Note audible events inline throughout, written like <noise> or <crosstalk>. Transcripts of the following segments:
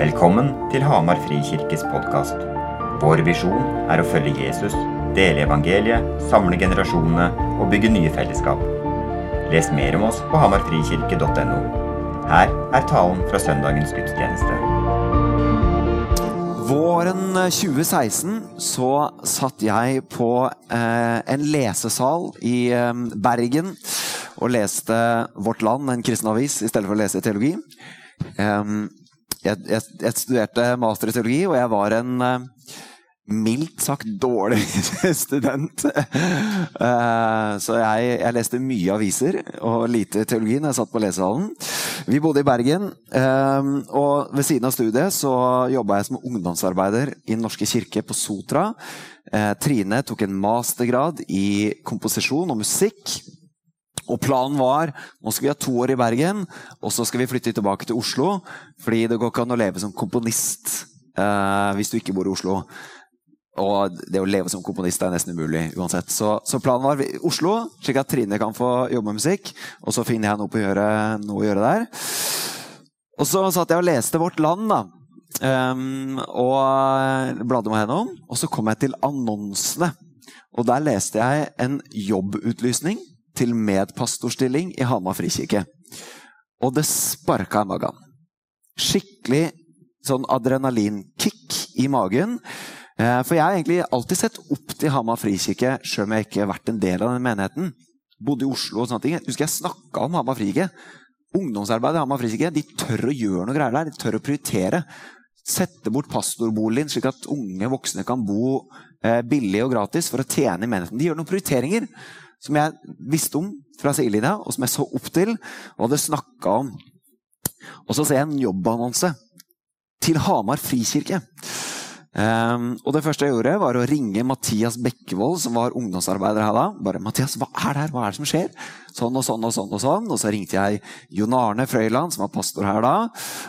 Velkommen til Hamar Frikirkes podkast. Vår visjon er å følge Jesus, dele evangeliet, samle generasjonene og bygge nye fellesskap. Les mer om oss på hamarfrikirke.no. Her er talen fra søndagens gudstjeneste. Våren 2016 så satt jeg på eh, en lesesal i eh, Bergen og leste Vårt Land, en kristen avis, i stedet for å lese teologi. Um, jeg, jeg, jeg, studerte master i teologi, og jeg var en uh, mildt sagt dårlig <laughs> student. uh, så jeg, jeg, leste mye aviser og lite teologi når jeg satt på lesesalen. Vi bodde i Bergen, um, og ved siden av studiet så jobba jeg som ungdomsarbeider i Den norske kirke på Sotra. Trine tok en mastergrad i komposisjon og musikk. Og planen var nå skal vi ha to år i Bergen, og så skal vi flytte tilbake til Oslo. Fordi det går ikke an å leve som komponist eh, hvis du ikke bor i Oslo. Og det å leve som komponist er nesten umulig uansett. Så, så planen var Oslo, slik at Trine kan få jobbe med musikk. Og så finner jeg noe, å gjøre, noe å gjøre der. Og så satt jeg og leste Vårt Land, da. Um, og bladde meg gjennom. Og så kom jeg til annonsene. Og der leste jeg en jobbutlysning til medpastorstilling i Hamar frikirke. Og det sparka i magen. Skikkelig sånn adrenalinkick i magen. Eh, for jeg har egentlig alltid sett opp til Hamar frikirke, sjøl om jeg ikke har vært en del av den menigheten. Bodde i Oslo og sånne ting. Jeg husker jeg snakka om Hamar frikirke. Ungdomsarbeidet i Hamar frikirke de tør å gjøre noe greier der. De tør å prioritere. Sette bort pastorboligen, slik at unge voksne kan bo eh, billig og gratis for å tjene i menigheten. De gjør noen prioriteringer som jeg visste om fra sidelinja, og som jeg så opp til og hadde snakka om. Og så ser jeg en jobbannonse til Hamar frikirke. Um, og det første jeg gjorde, var å ringe Mathias Bekkevold, som var ungdomsarbeider her da. Bare 'Mathias, hva er det her? Hva er det som skjer?' Sånn og sånn og sånn. Og sånn. Og så ringte jeg Jon Arne Frøyland, som var pastor her da.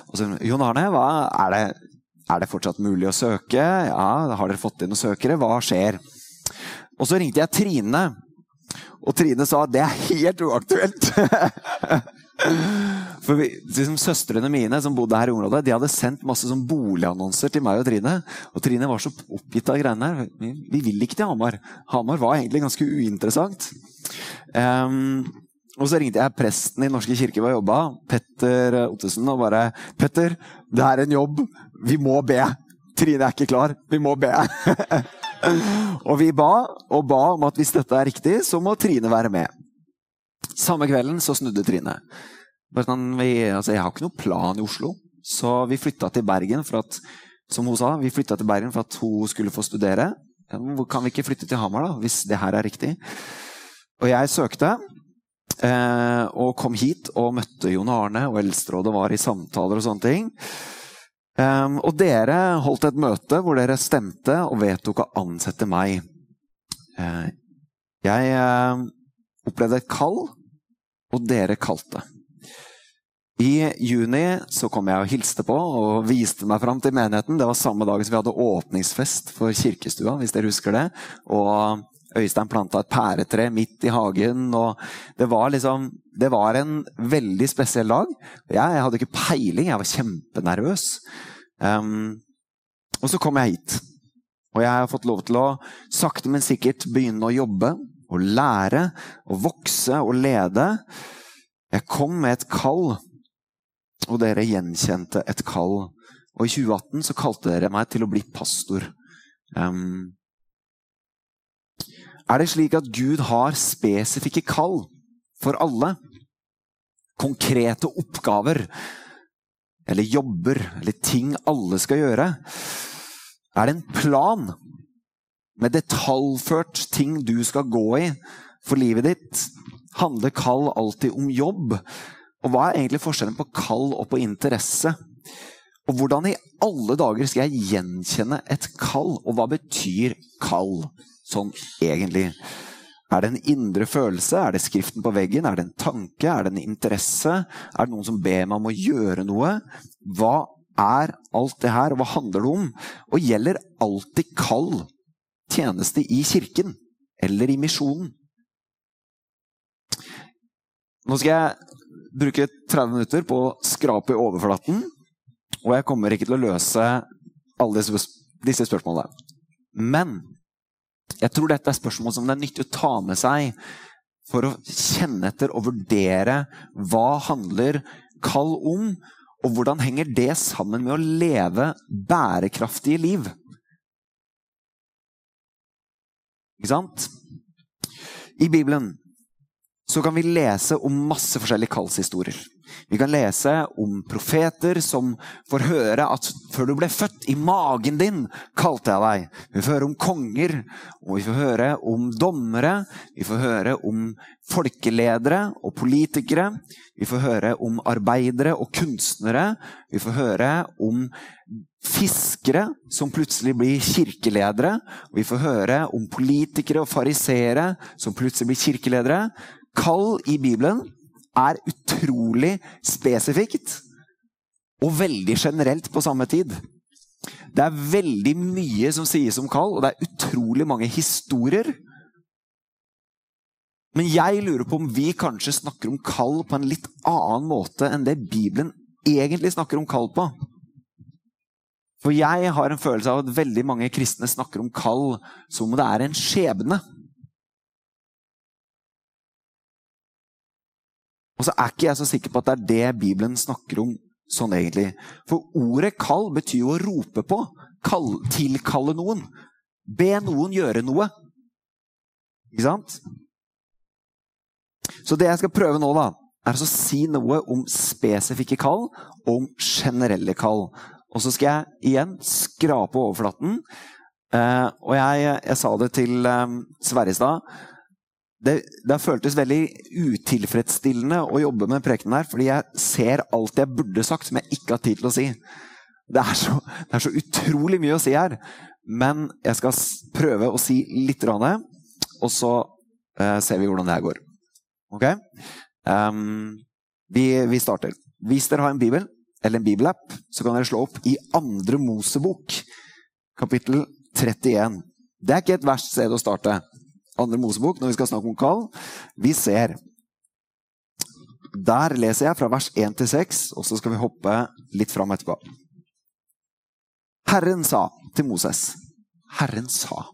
Og så, 'Jon Arne, hva er det, er det fortsatt mulig å søke?' 'Ja, har dere fått inn noen søkere? Hva skjer?' Og så ringte jeg Trine, og Trine sa at det er helt uaktuelt. <laughs> For vi, liksom, Søstrene mine som bodde her i området, de hadde sendt masse sånn boligannonser til meg og Trine. Og Trine var så oppgitt av greiene her. Vi, vi vil ikke til Hamar. Hamar var egentlig ganske uinteressant. Um, og så ringte jeg presten i Norske kirke hvor jeg jobba, Petter Ottesen, og bare 'Petter, det er en jobb. Vi må be.' Trine er ikke klar. Vi må be. <laughs> <laughs> og vi ba og ba om at hvis dette er riktig, så må Trine være med. Samme kvelden så snudde Trine. Sånn, vi, altså, jeg har ikke noen plan i Oslo, så vi flytta til Bergen for at som hun sa, vi flytta til Bergen for at hun skulle få studere. Kan vi ikke flytte til Hamar, da, hvis det her er riktig? Og jeg søkte, eh, og kom hit og møtte Jon Arne, og Eldsterådet var i samtaler og sånne ting. Um, og dere holdt et møte hvor dere stemte og vedtok å ansette meg. Uh, jeg uh, opplevde et kall, og dere kalte. I juni så kom jeg og hilste på og viste meg fram til menigheten. Det var samme dag som vi hadde åpningsfest for kirkestua, hvis dere husker det. Og Øystein planta et pæretre midt i hagen. og Det var liksom, det var en veldig spesiell dag. Jeg, jeg hadde ikke peiling, jeg var kjempenervøs. Um, og så kom jeg hit. Og jeg har fått lov til å sakte, men sikkert begynne å jobbe og lære og vokse og lede. Jeg kom med et kall, og dere gjenkjente et kall. Og i 2018 så kalte dere meg til å bli pastor. Um, er det slik at Gud har spesifikke kall for alle? Konkrete oppgaver eller jobber eller ting alle skal gjøre? Er det en plan med detaljført ting du skal gå i for livet ditt? Handler kall alltid om jobb? Og hva er egentlig forskjellen på kall og på interesse? Og hvordan i alle dager skal jeg gjenkjenne et kall, og hva betyr kall sånn egentlig? Er det en indre følelse? Er det skriften på veggen? Er det en tanke? Er det en interesse? Er det noen som ber meg om å gjøre noe? Hva er alt det her, og hva handler det om? Og gjelder alltid kall tjeneste i kirken eller i misjonen? Nå skal jeg bruke 30 minutter på å skrape i overflaten Og jeg kommer ikke til å løse alle disse, spørsmålene. Men jeg tror dette er spørsmål som det er nyttig å ta med seg for å kjenne etter og vurdere hva handler kall om, og hvordan henger det sammen med å leve bærekraftige liv? Ikke sant? I Bibelen så kan vi lese om masse forskjellige kallshistorier. Vi kan lese om profeter som får høre at før du ble født, i magen din kalte jeg deg. Vi får høre om konger, og vi får høre om dommere. Vi får høre om folkeledere og politikere. Vi får høre om arbeidere og kunstnere. Vi får høre om fiskere som plutselig blir kirkeledere. Vi får høre om politikere og fariseere som plutselig blir kirkeledere. Kall i Bibelen er utrolig spesifikt og veldig generelt på samme tid. Det er veldig mye som sies om kall, og det er utrolig mange historier. Men jeg lurer på om vi kanskje snakker om kall på en litt annen måte enn det Bibelen egentlig snakker om kall på. For jeg har en følelse av at veldig mange kristne snakker om kall som om det er en skjebne. Og så er ikke jeg så sikker på at det er det Bibelen snakker om sånn egentlig. For ordet 'kall' betyr jo å rope på. Kall, tilkalle noen. Be noen gjøre noe. Ikke sant? Så det jeg skal prøve nå, da, er å si noe om spesifikke kall og om generelle kall. Og så skal jeg igjen skrape overflaten. Eh, og jeg, jeg, sa det til eh, Sverre i stad det, det, føltes veldig utilfredsstillende å jobbe med prekenen her, fordi jeg ser alt jeg burde sagt, som jeg ikke har tid til å si. Det er så, det er så utrolig mye å si her. Men jeg skal prøve å si litt, og så uh, ser vi hvordan det her går. Ok? Um, vi, vi, starter. Hvis dere har en bibel eller en bibelapp, så kan dere slå opp i Andre Mosebok, kapittel 31. Det er ikke et verst sted å starte andre Mosebok når vi skal snakke om kall. Vi ser Der leser jeg fra vers 1 til 6, og så skal vi hoppe litt fram etterpå. Herren sa til Moses Herren sa.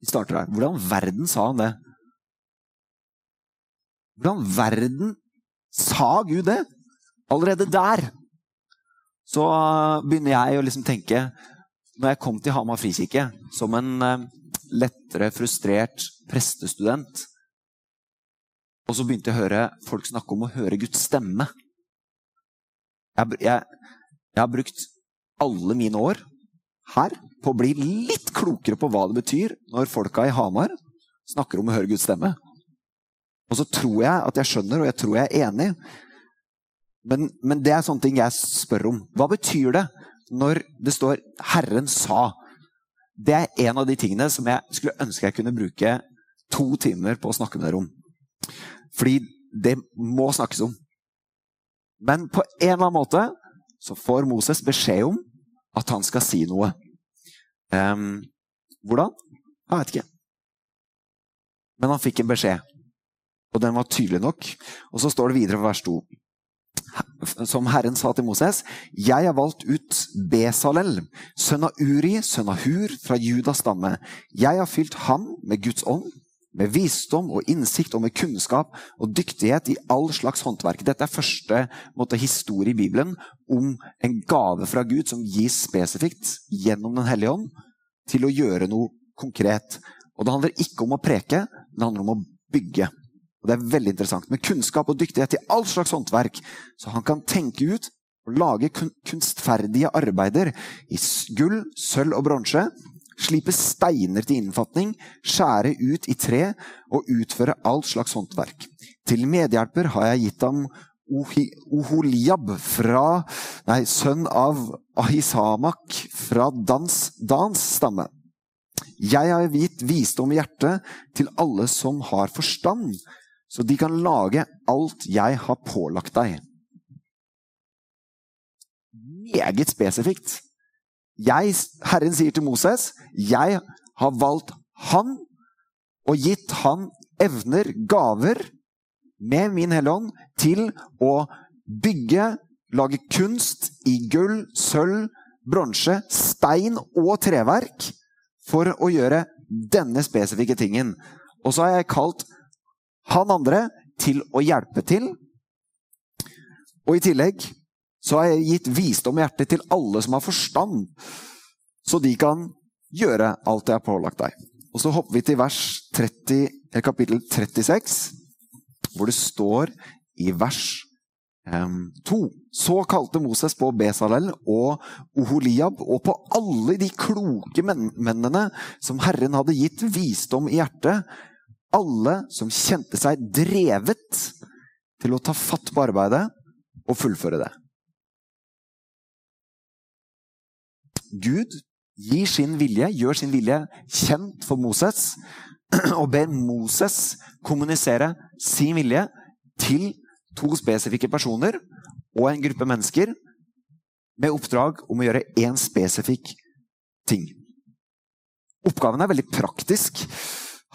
Vi starter her. Hvordan verden sa han det? Hvordan verden sa Gud det? Allerede der så begynner jeg å liksom tenke Når jeg kom til Hamar frikirke som en eh, lettere frustrert prestestudent. Og så begynte jeg å høre folk snakke om å høre Guds stemme. Jeg, jeg, jeg har brukt alle mine år her på å bli litt klokere på hva det betyr når folka i Hamar snakker om å høre Guds stemme. Og så tror jeg at jeg skjønner, og jeg tror jeg er enig. Men, men det er sånne ting jeg spør om. Hva betyr det når det står 'Herren sa'? Det er en av de tingene som jeg skulle ønske jeg kunne bruke to timer på å snakke med dere om. Fordi det må snakkes om. Men på en eller annen måte så får Moses beskjed om at han skal si noe. Um, hvordan? Jeg vet ikke. Men han fikk en beskjed, og den var tydelig nok. Og så står det videre på vers 2 som Herren sa til Moses, 'Jeg har valgt ut Besalel, sønn av Uri, sønn av Hur, fra Judas stamme.' 'Jeg har fylt ham med Guds ånd, med visdom og innsikt og med kunnskap og dyktighet i all slags håndverk.' Dette er første måte, historie i Bibelen om en gave fra Gud som gis spesifikt gjennom Den hellige ånd til å gjøre noe konkret. Og Det handler ikke om å preke, det handler om å bygge. Og det er veldig interessant. Med kunnskap og dyktighet i all slags håndverk. Så han kan tenke ut og lage kunstferdige arbeider i gull, sølv og bronse. Slipe steiner til innfatning, skjære ut i tre og utføre all slags håndverk. Til medhjelper har jeg gitt ham Oholiab, fra, nei, sønn av Ahisamak fra Dans, Dans stamme. Jeg har gitt visdom i hjertet til alle som har forstand, så de kan lage alt jeg har pålagt deg. Meget spesifikt. Jeg, Herren sier til Moses, 'Jeg har valgt han og gitt han evner, gaver, med min hellige ånd, til å bygge, lage kunst i gull, sølv, bronse, stein og treverk for å gjøre denne spesifikke tingen. Og så har jeg kalt han andre til å hjelpe til. Og i tillegg så har jeg gitt visdom i hjertet til alle som har forstand, så de kan gjøre alt jeg har pålagt deg. Og så hopper vi til vers 30, kapittel 36, hvor det står i vers 2. Så kalte Moses på Besalel og Oholiab og på alle de kloke mennene som Herren hadde gitt visdom i hjertet, alle som kjente seg drevet til å ta fatt på arbeidet og fullføre det. Gud gir sin vilje, gjør sin vilje kjent for Moses, <clears throat> og ber Moses kommunisere sin vilje til to spesifikke personer og en gruppe mennesker med oppdrag om å gjøre én spesifikk ting. Oppgaven er veldig praktisk.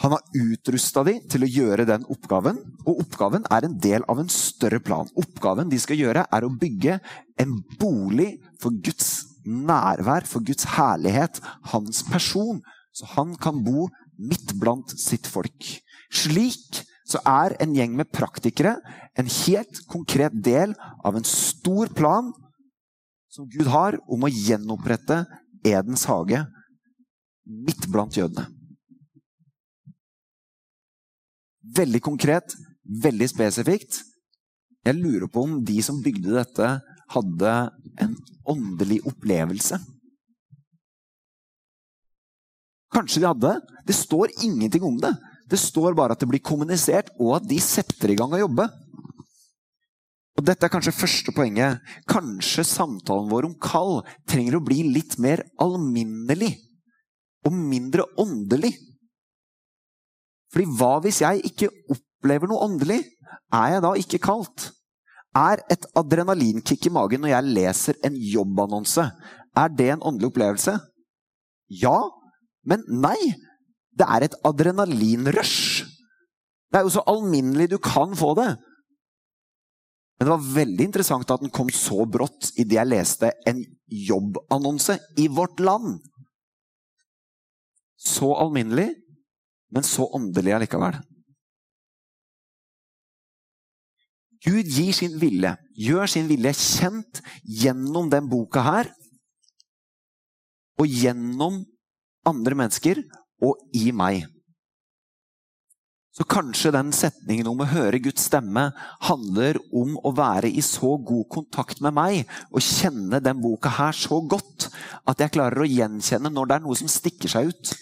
Han har utrusta dem til å gjøre den oppgaven, og oppgaven er en del av en større plan. Oppgaven de skal gjøre, er å bygge en bolig for Guds nærvær, for Guds herlighet, hans person, så han kan bo midt blant sitt folk. Slik så er en gjeng med praktikere en helt konkret del av en stor plan som Gud har om å gjenopprette Edens hage midt blant jødene. Veldig konkret, veldig spesifikt. Jeg lurer på om de som bygde dette, hadde en åndelig opplevelse. Kanskje de hadde. Det står ingenting om det. Det står bare at det blir kommunisert, og at de setter i gang å jobbe. Og Dette er kanskje første poenget. Kanskje samtalen vår om kall trenger å bli litt mer alminnelig og mindre åndelig. Fordi hva hvis jeg ikke opplever noe åndelig? Er jeg da ikke kalt? Er et adrenalinkick i magen når jeg leser en jobbannonse, er det en åndelig opplevelse? Ja, men nei. Det er et adrenalinrush. Det er jo så alminnelig du kan få det. Men det var veldig interessant at den kom så brått idet jeg leste en jobbannonse i Vårt Land. Så alminnelig, men så åndelig allikevel. Gud gir sin vilje, gjør sin vilje kjent gjennom den boka her. Og gjennom andre mennesker og i meg. Så kanskje den setningen om å høre Guds stemme handler om å være i så god kontakt med meg og kjenne den boka her så godt at jeg klarer å gjenkjenne når det er noe som stikker seg ut.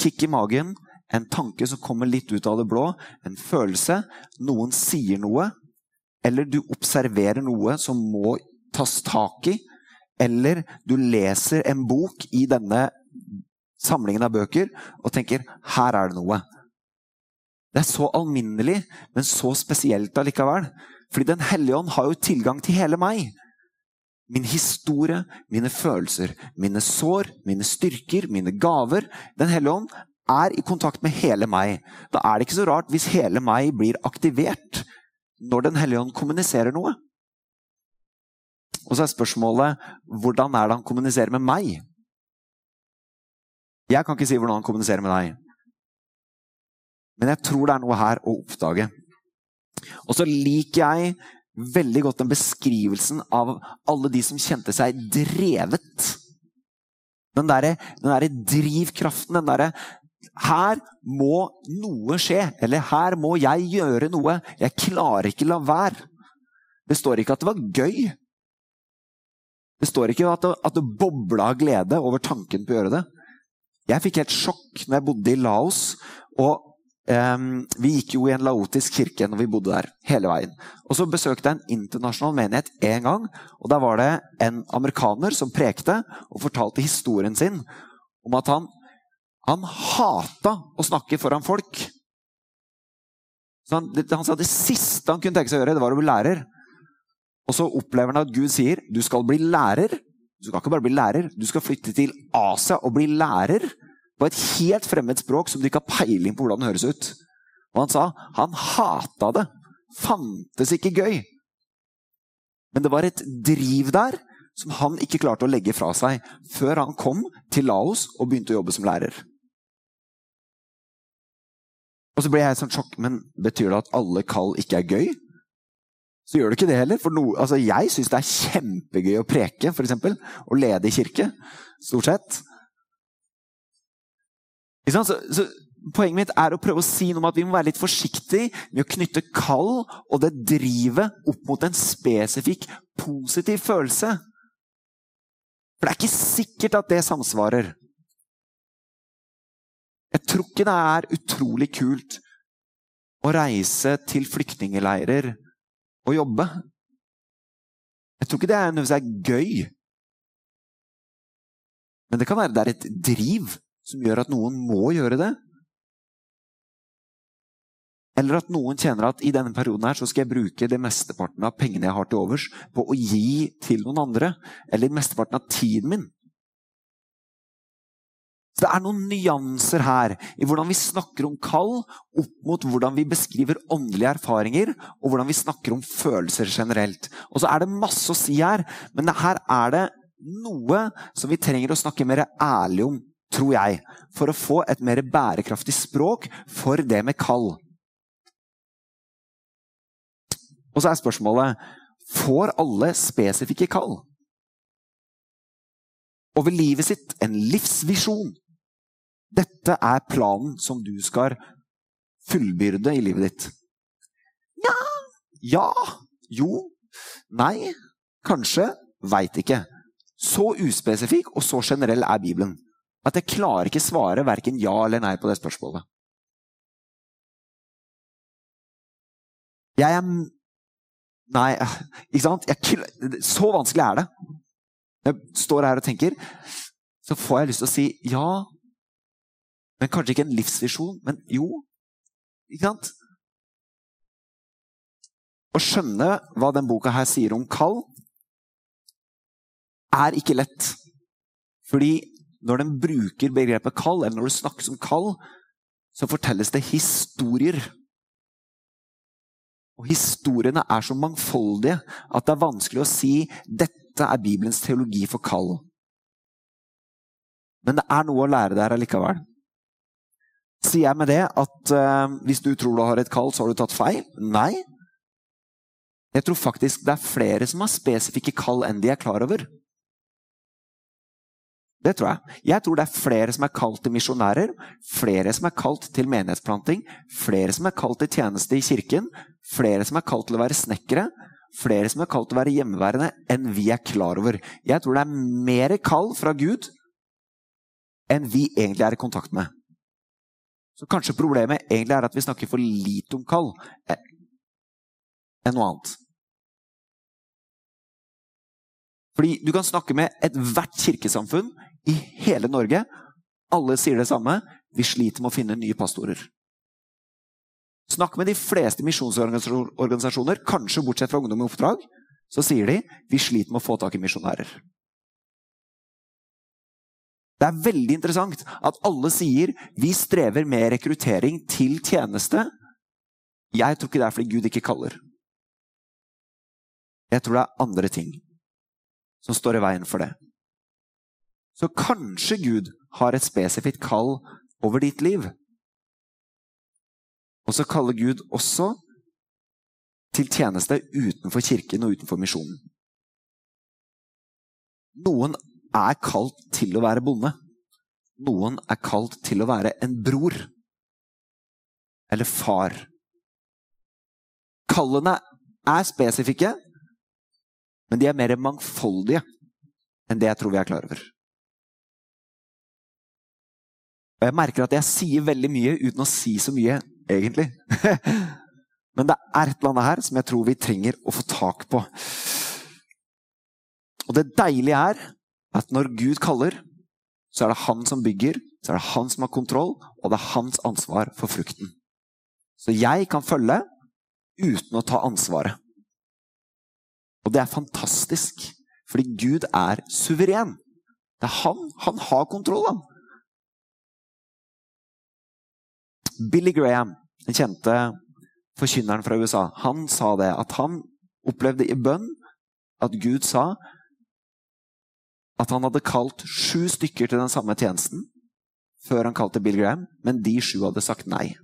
Kick i magen, en tanke som kommer litt ut av det blå, en følelse, noen sier noe, eller du observerer noe som må tas tak i, eller du leser en bok i denne samlingen av bøker og tenker 'her er det noe'. Det er så alminnelig, men så spesielt allikevel. Fordi Den hellige ånd har jo tilgang til hele meg. Min historie, mine følelser, mine sår, mine styrker, mine gaver. Den hellige ånd er i kontakt med hele meg. Da er det ikke så rart hvis hele meg blir aktivert når Den hellige ånd kommuniserer noe. Og så er spørsmålet hvordan er det han kommuniserer med meg? Jeg kan ikke si hvordan han kommuniserer med deg. Men jeg tror det er noe her å oppdage. Og så liker jeg veldig godt den beskrivelsen av alle de som kjente seg drevet. Den derre der drivkraften, den derre Her må noe skje. Eller her må jeg gjøre noe. Jeg klarer ikke la være. Det står ikke at det var gøy. Det står ikke at det, at det bobla av glede over tanken på å gjøre det. Jeg fikk helt sjokk når jeg bodde i Laos. og Vi gikk jo i en laotisk kirke når vi bodde der, hele veien. Og Så besøkte jeg en internasjonal menighet én gang. og Der var det en amerikaner som prekte og fortalte historien sin om at han, han hata å snakke foran folk. Så han, han sa det siste han kunne tenke seg å gjøre, det var å bli lærer. Og så opplever han at Gud sier du skal bli lærer. Du skal ikke bare bli lærer, du skal flytte til Asia og bli lærer på et helt fremmed språk som du ikke har peiling på hvordan det høres ut. Og han sa han hata det. Fantes ikke gøy. Men det var et driv der som han ikke klarte å legge fra seg før han kom til Laos og begynte å jobbe som lærer. Og så ble jeg sånn sjokk. Men betyr det at alle kall ikke er gøy? Så gjør det ikke det heller. For no, altså jeg syns det er kjempegøy å preke, f.eks. Å lede i kirke. Stort sett. Så, så, Poenget mitt er å prøve å si noe om at vi må være litt forsiktige med å knytte kall og det drivet opp mot en spesifikk positiv følelse. For det er ikke sikkert at det samsvarer. Jeg tror ikke det er utrolig kult å reise til flyktningleirer og jobbe. Jeg tror ikke det er nødvendigvis er gøy. Men det kan være det er et driv som gjør at noen må gjøre det. Eller at noen kjenner at i denne perioden her så skal jeg bruke det mesteparten av pengene jeg har til overs, på å gi til noen andre. Eller mesteparten av tiden min. Så Det er noen nyanser her i hvordan vi snakker om kall, opp mot hvordan vi beskriver åndelige erfaringer, og hvordan vi snakker om følelser generelt. Og så er det masse å si her, men her er det noe som vi trenger å snakke mer ærlig om, tror jeg, for å få et mer bærekraftig språk for det med kall. Og så er spørsmålet får alle spesifikke kall. Over livet sitt en livsvisjon. Dette er planen som du skal fullbyrde i livet ditt. Nja Ja. Jo. Nei. Kanskje. Veit ikke. Så uspesifikk og så generell er Bibelen at jeg klarer ikke svare verken ja eller nei på det spørsmålet. Jeg er Nei, <laughs> ikke sant? Jeg, så vanskelig er det. Jeg står her og tenker, så får jeg lyst til å si ja, men kanskje ikke en livsvisjon, men jo. Ikke sant? Å skjønne hva den boka her sier om kall, er ikke lett. Fordi når den bruker begrepet kall, eller når det snakkes om kall, så fortelles det historier. Og historiene er så mangfoldige at det er vanskelig å si dette er Bibelens teologi for kall. Men det er noe å lære der allikevel. Sier jeg med det at uh, hvis du tror du har et kall, så har du tatt feil? Nei. Jeg tror faktisk det er flere som har spesifikke kall enn de er klar over. Det tror jeg. Jeg tror det er flere som er kalt til misjonærer, flere som er kalt til menighetsplanting, flere som er kalt til tjeneste i kirken, flere som er kalt til å være snekkere, flere som er kalt til å være hjemmeværende, enn vi er klar over. Jeg tror det er mer kall fra Gud enn vi egentlig er i kontakt med. Så kanskje problemet egentlig er at vi snakker for lite om kall eh, enn noe annet. Fordi du kan snakke med ethvert kirkesamfunn i hele Norge. Alle sier det samme. Vi sliter med å finne nye pastorer. Snakk med de fleste misjonsorganisasjoner, kanskje bortsett fra Ungdom i oppdrag, så sier de vi sliter med å få tak i misjonærer. Det er veldig interessant at alle sier vi strever med rekruttering til tjeneste. Jeg tror ikke det er fordi Gud ikke kaller. Jeg tror det er andre ting som står i veien for det. Så kanskje Gud har et spesifikt kall over ditt liv. Og så kaller Gud også til tjeneste utenfor kirken og utenfor misjonen. Noen er kalt til å være bonde. Noen er kalt til å være en bror. Eller far. Kallene er spesifikke, men de er mer mangfoldige enn det jeg tror vi er klar over. Og Jeg merker at jeg sier veldig mye uten å si så mye, egentlig. <laughs> Men det er et eller annet her som jeg tror vi trenger å få tak på. Og det deilige er at når Gud kaller, så er det han som bygger, så er det han som har kontroll, og det er hans ansvar for frukten. Så jeg kan følge uten å ta ansvaret. Og det er fantastisk, fordi Gud er suveren. Det er han. Han har kontroll, han. Billy Graham, den kjente forkynneren fra USA, han sa det at han opplevde i bønn at Gud sa at han hadde kalt sju stykker til den samme tjenesten før han kalte Bill Graham, men de sju hadde sagt nei.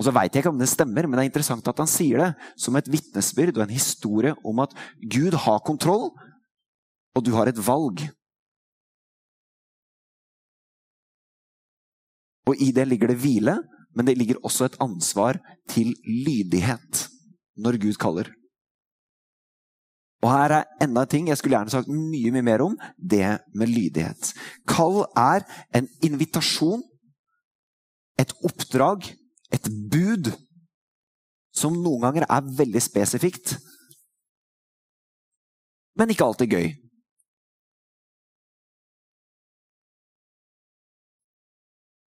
Og så veit jeg ikke om det stemmer, men det er interessant at han sier det som et vitnesbyrd og en historie om at Gud har kontroll, og du har et valg. Og i det ligger det hvile, men det ligger også et ansvar til lydighet når Gud kaller. Og her er enda en ting jeg skulle gjerne sagt mye, mye mer om. Det med lydighet. Kall er en invitasjon, et oppdrag, et bud, som noen ganger er veldig spesifikt, men ikke alltid gøy.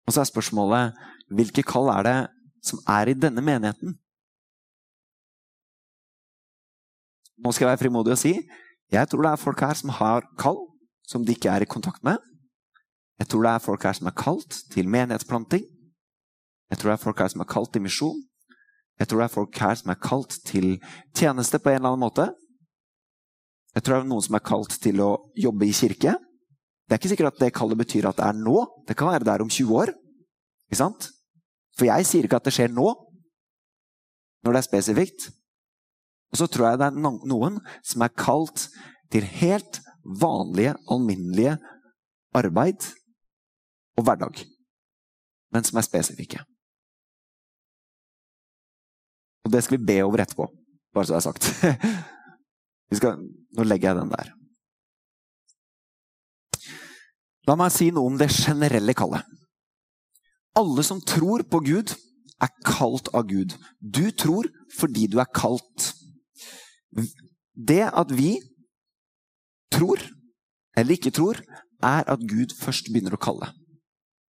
Og så er spørsmålet hvilke kall er det som er i denne menigheten? Nå skal jeg være frimodig og si jeg tror det er folk her som har kall som de ikke er i kontakt med. Jeg tror det er folk her som er kalt til menighetsplanting. Jeg tror det er folk her som er kalt til misjon. Jeg tror det er folk her som er kalt til tjeneste på en eller annen måte. Jeg tror det er noen som er kalt til å jobbe i kirke. Det er ikke sikkert at det kallet betyr at det er nå. Det kan være der om 20 år. Ikke sant? For jeg sier ikke at det skjer nå, når det er spesifikt. Og så tror jeg det er noen som er kalt til helt vanlige, alminnelige arbeid og hverdag, men som er spesifikke. Og det skal vi be over etterpå, bare så det er sagt. <laughs> Skal, nå legger jeg den der. La meg si noe om det generelle kallet. Alle som tror på Gud, er kalt av Gud. Du tror fordi du er kalt. Det at vi tror, eller ikke tror, er at Gud først begynner å kalle.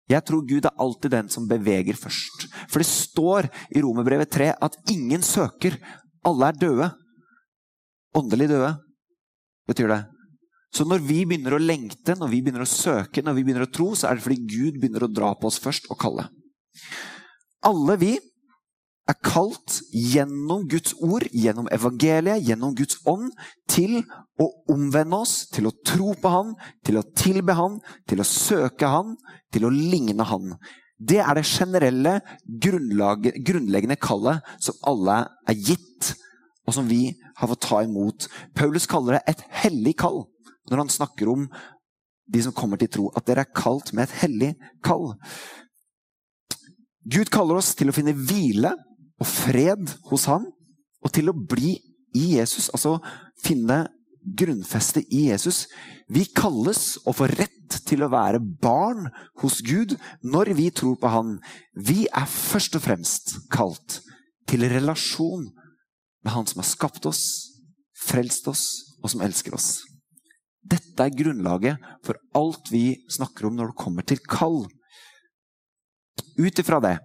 Jeg tror Gud er alltid den som beveger først. For det står i Romerbrevet 3 at ingen søker. Alle er døde. Åndelig døde, betyr det. Så når vi begynner å lengte, når vi begynner å søke, når vi begynner å tro, så er det fordi Gud begynner å dra på oss først og kalle. Alle vi er kalt gjennom Guds ord, gjennom evangeliet, gjennom Guds ånd, til å omvende oss, til å tro på Han, til å tilbe Han, til å søke Han, til å ligne Han. Det er det generelle, grunnleggende kallet som alle er gitt, og som vi har fått ta imot. Paulus kaller det et hellig kall når han snakker om de som kommer til tro, at dere er kalt med et hellig kall. Gud kaller oss til å finne hvile og fred hos ham, og til å bli i Jesus. Altså finne grunnfeste i Jesus. Vi kalles og får rett til å være barn hos Gud når vi tror på Han. Vi er først og fremst kalt til relasjon med Han som har skapt oss, frelst oss, og som elsker oss. Dette er grunnlaget for alt vi snakker om når det kommer til kall. Ut ifra det,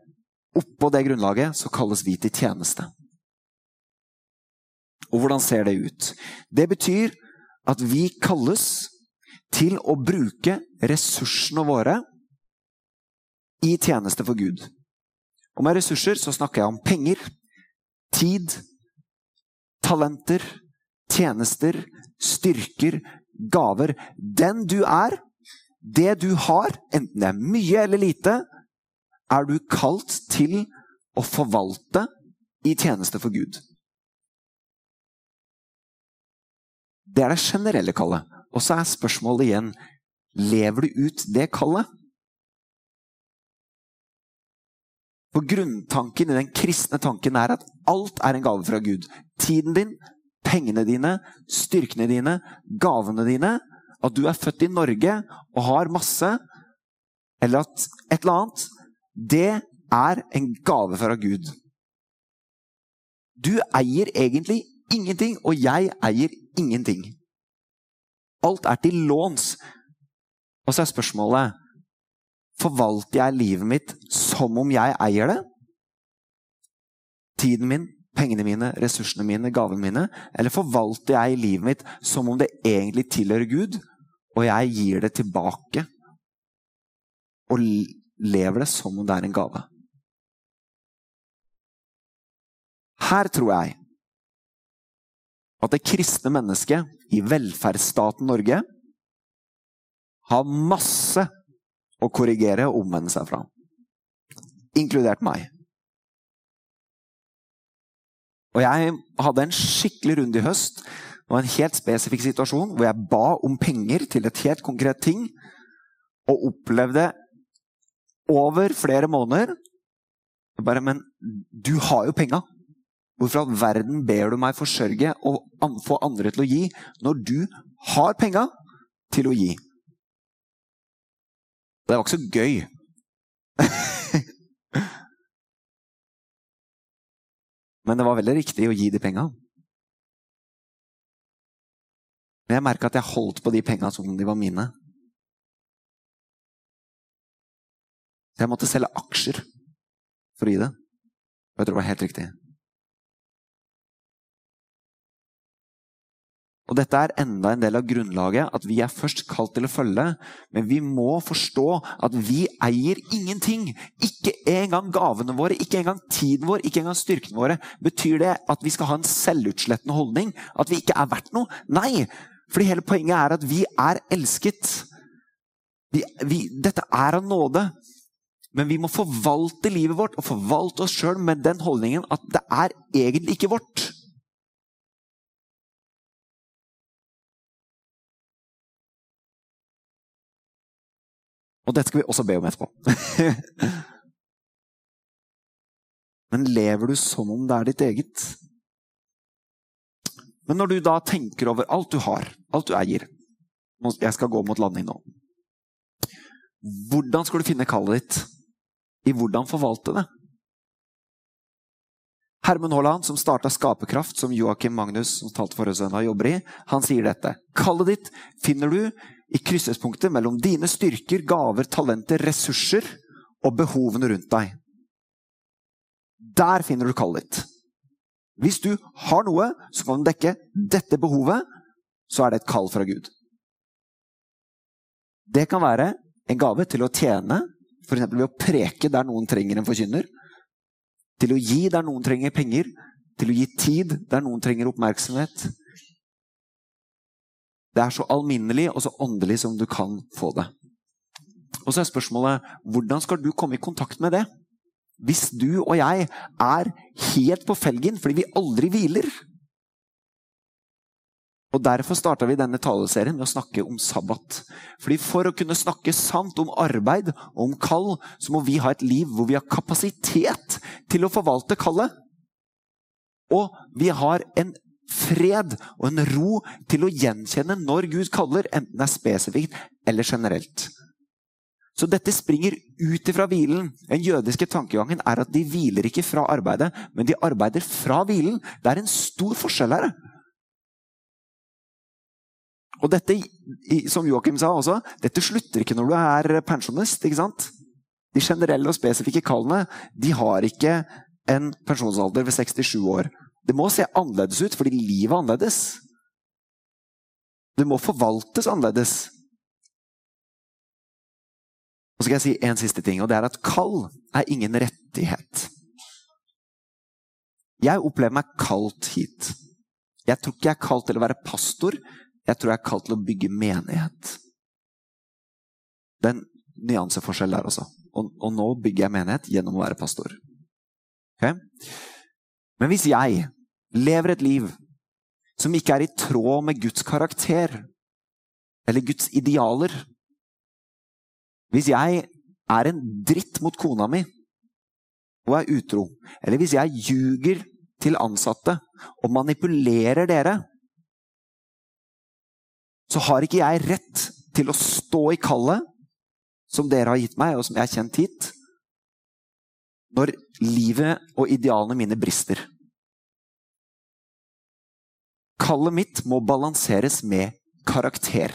oppå det grunnlaget, så kalles vi til tjeneste. Og hvordan ser det ut? Det betyr at vi kalles til å bruke ressursene våre i tjeneste for Gud. Og med ressurser så snakker jeg om penger, tid, talenter, tjenester, styrker, gaver. Den du er, det du har, enten det er mye eller lite, er du kalt til å forvalte i tjeneste for Gud. Det er det generelle kallet. Og så er spørsmålet igjen lever du ut det kallet? For grunntanken i den kristne tanken er at alt er en gave fra Gud. Tiden din, pengene dine, styrkene dine, gavene dine. At du er født i Norge og har masse, eller at et eller annet. Det er en gave fra Gud. Du eier egentlig ingenting, og jeg eier ingenting. Alt er til låns. Og så er spørsmålet Forvalter jeg livet mitt som om jeg eier det? Tiden min, pengene mine, ressursene mine, gavene mine? Eller forvalter jeg livet mitt som om det egentlig tilhører Gud, og jeg gir det tilbake? Og lever det som om det er en gave? Her tror jeg at det kristne mennesket i velferdsstaten Norge har masse å korrigere og omvende seg fra. Inkludert meg. Og jeg hadde en skikkelig runde i høst. Var en helt spesifikk situasjon hvor jeg ba om penger til et helt konkret ting, og opplevde over flere måneder bare, Men du har jo penga! Hvorfor all verden ber du meg forsørge og få andre til å gi, når du har penga til å gi? Det var ikke så gøy. <laughs> Men det var veldig riktig å gi de penga. Men jeg merka at jeg holdt på de penga som om de var mine. Så jeg måtte selge aksjer for å gi det. Og jeg tror det var helt riktig. Og dette er enda en del av grunnlaget, at vi er først kalt til å følge. Men vi må forstå at vi eier ingenting. Ikke engang gavene våre, ikke engang tiden vår, ikke engang styrkene våre. Betyr det at vi skal ha en selvutslettende holdning? At vi ikke er verdt noe? Nei! Fordi hele poenget er at vi er elsket. Vi, vi, dette er av nåde. Men vi må forvalte livet vårt og forvalte oss sjøl med den holdningen at det er egentlig ikke vårt. Og dette skal vi også be om etterpå. <laughs> Men lever du som om det er ditt eget? Men når du da tenker over alt du har, alt du eier Jeg skal gå mot landing nå. Hvordan skal du finne kallet ditt? I hvordan forvalte det? Herman Haaland, som starta Skaperkraft, som Joakim Magnus som talte forrige søndag, jobber i, han sier dette. Kallet ditt finner du i kryssespunktet mellom dine styrker, gaver, talenter, ressurser og behovene rundt deg. Der finner du kallet ditt. Hvis du har noe som kan dekke dette behovet, så er det et kall fra Gud. Det kan være en gave til å tjene, f.eks. ved å preke der noen trenger en forkynner. Til å gi der noen trenger penger. Til å gi tid der noen trenger oppmerksomhet. Det er så alminnelig og så åndelig som du kan få det. Og så er spørsmålet hvordan skal du komme i kontakt med det? Hvis du og jeg er helt på felgen fordi vi aldri hviler. Og Derfor starta vi denne taleserien med å snakke om sabbat. Fordi For å kunne snakke sant om arbeid og om kall, så må vi ha et liv hvor vi har kapasitet til å forvalte kallet. Og vi har en fred og en ro til å gjenkjenne når Gud kaller, enten det er spesifikt eller generelt. Så dette springer ut ifra hvilen. Den jødiske tankegangen er at de hviler ikke fra arbeidet, men de arbeider fra hvilen. Det er en stor forskjell her. Og dette, som Joakim sa også, dette slutter ikke når du er pensjonist. ikke sant? De generelle og spesifikke kallene de har ikke en pensjonsalder ved 67 år. Det må se annerledes ut fordi livet er annerledes. Det må forvaltes annerledes. Og så skal jeg si en siste ting, og det er at kall er ingen rettighet. Jeg opplever meg kalt hit. Jeg tror ikke jeg er kalt til å være pastor. Jeg tror jeg er kalt til å bygge menighet. Det er en nyanseforskjell der også. Og, og, nå bygger jeg menighet gjennom å være pastor. Okay? Men hvis jeg lever et liv som ikke er i tråd med Guds karakter eller Guds idealer Hvis jeg er en dritt mot kona mi og er utro, eller hvis jeg ljuger til ansatte og manipulerer dere, så har ikke jeg rett til å stå i kallet som dere har gitt meg, og som jeg har kjent hit, når livet og idealene mine brister. Kallet mitt må balanseres med karakter.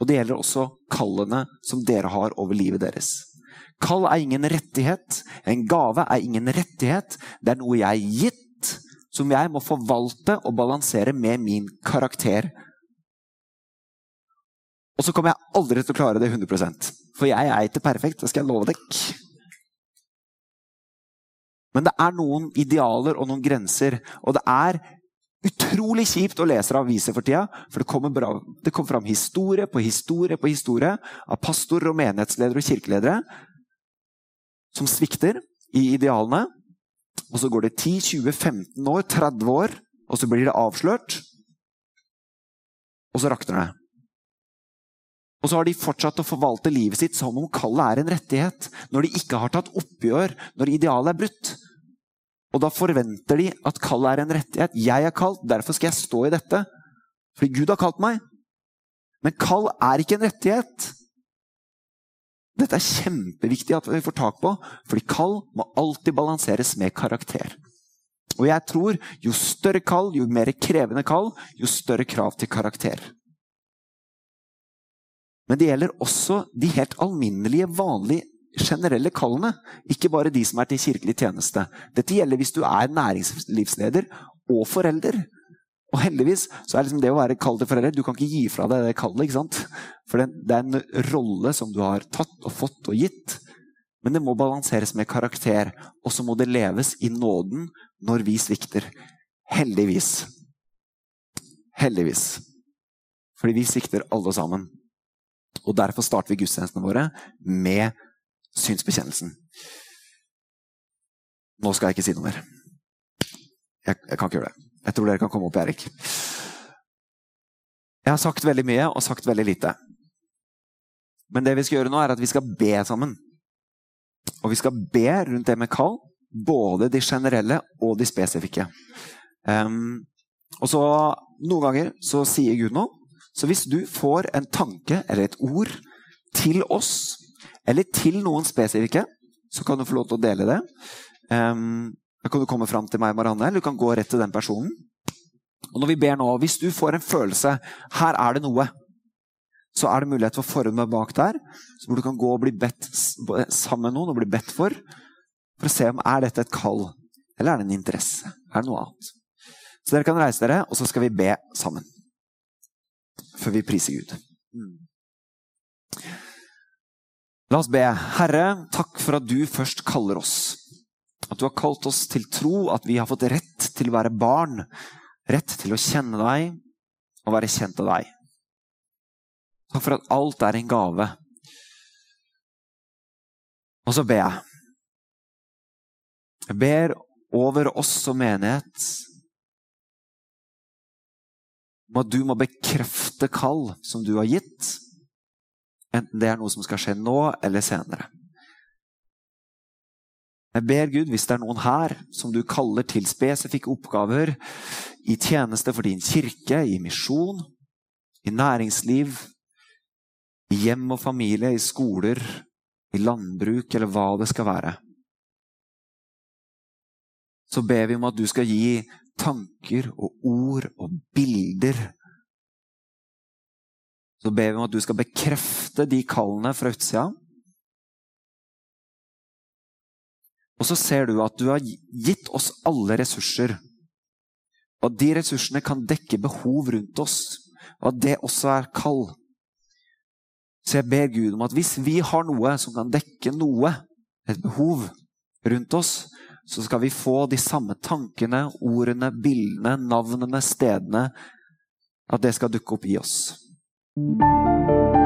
Og det gjelder også kallene som dere har over livet deres. Kall er ingen rettighet. En gave er ingen rettighet. Det er noe jeg er gitt, som jeg må forvalte og balansere med min karakter. Og så kommer jeg aldri til å klare det 100% For jeg er ikke perfekt, det skal jeg love deg. Men det er noen idealer og noen grenser. Og det er utrolig kjipt å lese aviser for tida, for det kommer, bra, det kommer fram historie på historie på historie av pastorer og menighetsledere og kirkeledere som svikter i idealene. Og så går det 10-20-15 år, 30 år, og så blir det avslørt. Og så rakner det. Og så har de fortsatt å forvalte livet sitt som om kallet er en rettighet, når de ikke har tatt oppgjør når idealet er brutt. Og da forventer de at kall er en rettighet. Jeg er kalt, derfor skal jeg stå i dette. Fordi Gud har kalt meg. Men kall er ikke en rettighet. Dette er kjempeviktig at vi får tak på, fordi kall må alltid balanseres med karakter. Og jeg tror jo større kall, jo mer krevende kall, jo større krav til karakter. Men det gjelder også de helt alminnelige, vanlige generelle kallene, ikke bare de som er til kirkelig tjeneste. Dette gjelder hvis du er næringslivsleder og forelder. Og heldigvis så er liksom det å være kall til forelder Du kan ikke gi fra deg det kallet. ikke sant? For det er en rolle som du har tatt og fått og gitt. Men det må balanseres med karakter. Og så må det leves i nåden når vi svikter. Heldigvis. Heldigvis. Fordi vi svikter alle sammen. Og derfor starter vi gudstjenestene våre med synsbekjennelsen. Nå skal jeg ikke si noe mer. Jeg, jeg, kan ikke gjøre det. Jeg tror dere kan komme opp, Erik. Jeg har sagt veldig mye og sagt veldig lite. Men det vi skal gjøre nå, er at vi skal be sammen. Og vi skal be rundt det med kall, både de generelle og de spesifikke. Um, og så Noen ganger så sier Gud noe. Så hvis du får en tanke eller et ord til oss eller til noen spesifikke, så kan du få lov til å dele det. Um, da kan du komme fram til meg, Marianne, eller du kan gå rett til den personen. Og når vi ber nå, Hvis du får en følelse her er det noe, så er det mulighet for formen bak der, hvor du kan gå og bli bedt sammen med noen og bli bedt for, for å se om er dette et kall eller er det en interesse. Er det noe annet? Så dere kan reise dere, og så skal vi be sammen. Før vi priser Gud. Mm. La oss be. Herre, takk for at du først kaller oss. At du har kalt oss til tro, at vi har fått rett til å være barn. Rett til å kjenne deg og være kjent av deg. Takk for at alt er en gave. Og så ber jeg. Jeg ber over oss som menighet om at du må bekrefte kall som du har gitt Enten det er noe som skal skje nå eller senere. Jeg ber Gud, hvis det er noen her som du kaller til spesifikke oppgaver i tjeneste for din kirke, i misjon, i næringsliv, i hjem og familie, i skoler, i landbruk eller hva det skal være, så ber vi om at du skal gi tanker og ord og bilder så ber vi om at du skal bekrefte de kallene fra utsida. Og så ser du at du har gitt oss alle ressurser. Og at de ressursene kan dekke behov rundt oss. Og at det også er kall. Så jeg ber Gud om at hvis vi har noe som kan dekke noe, et behov rundt oss, så skal vi få de samme tankene, ordene, bildene, navnene, stedene. At det skal dukke opp i oss. Thank you.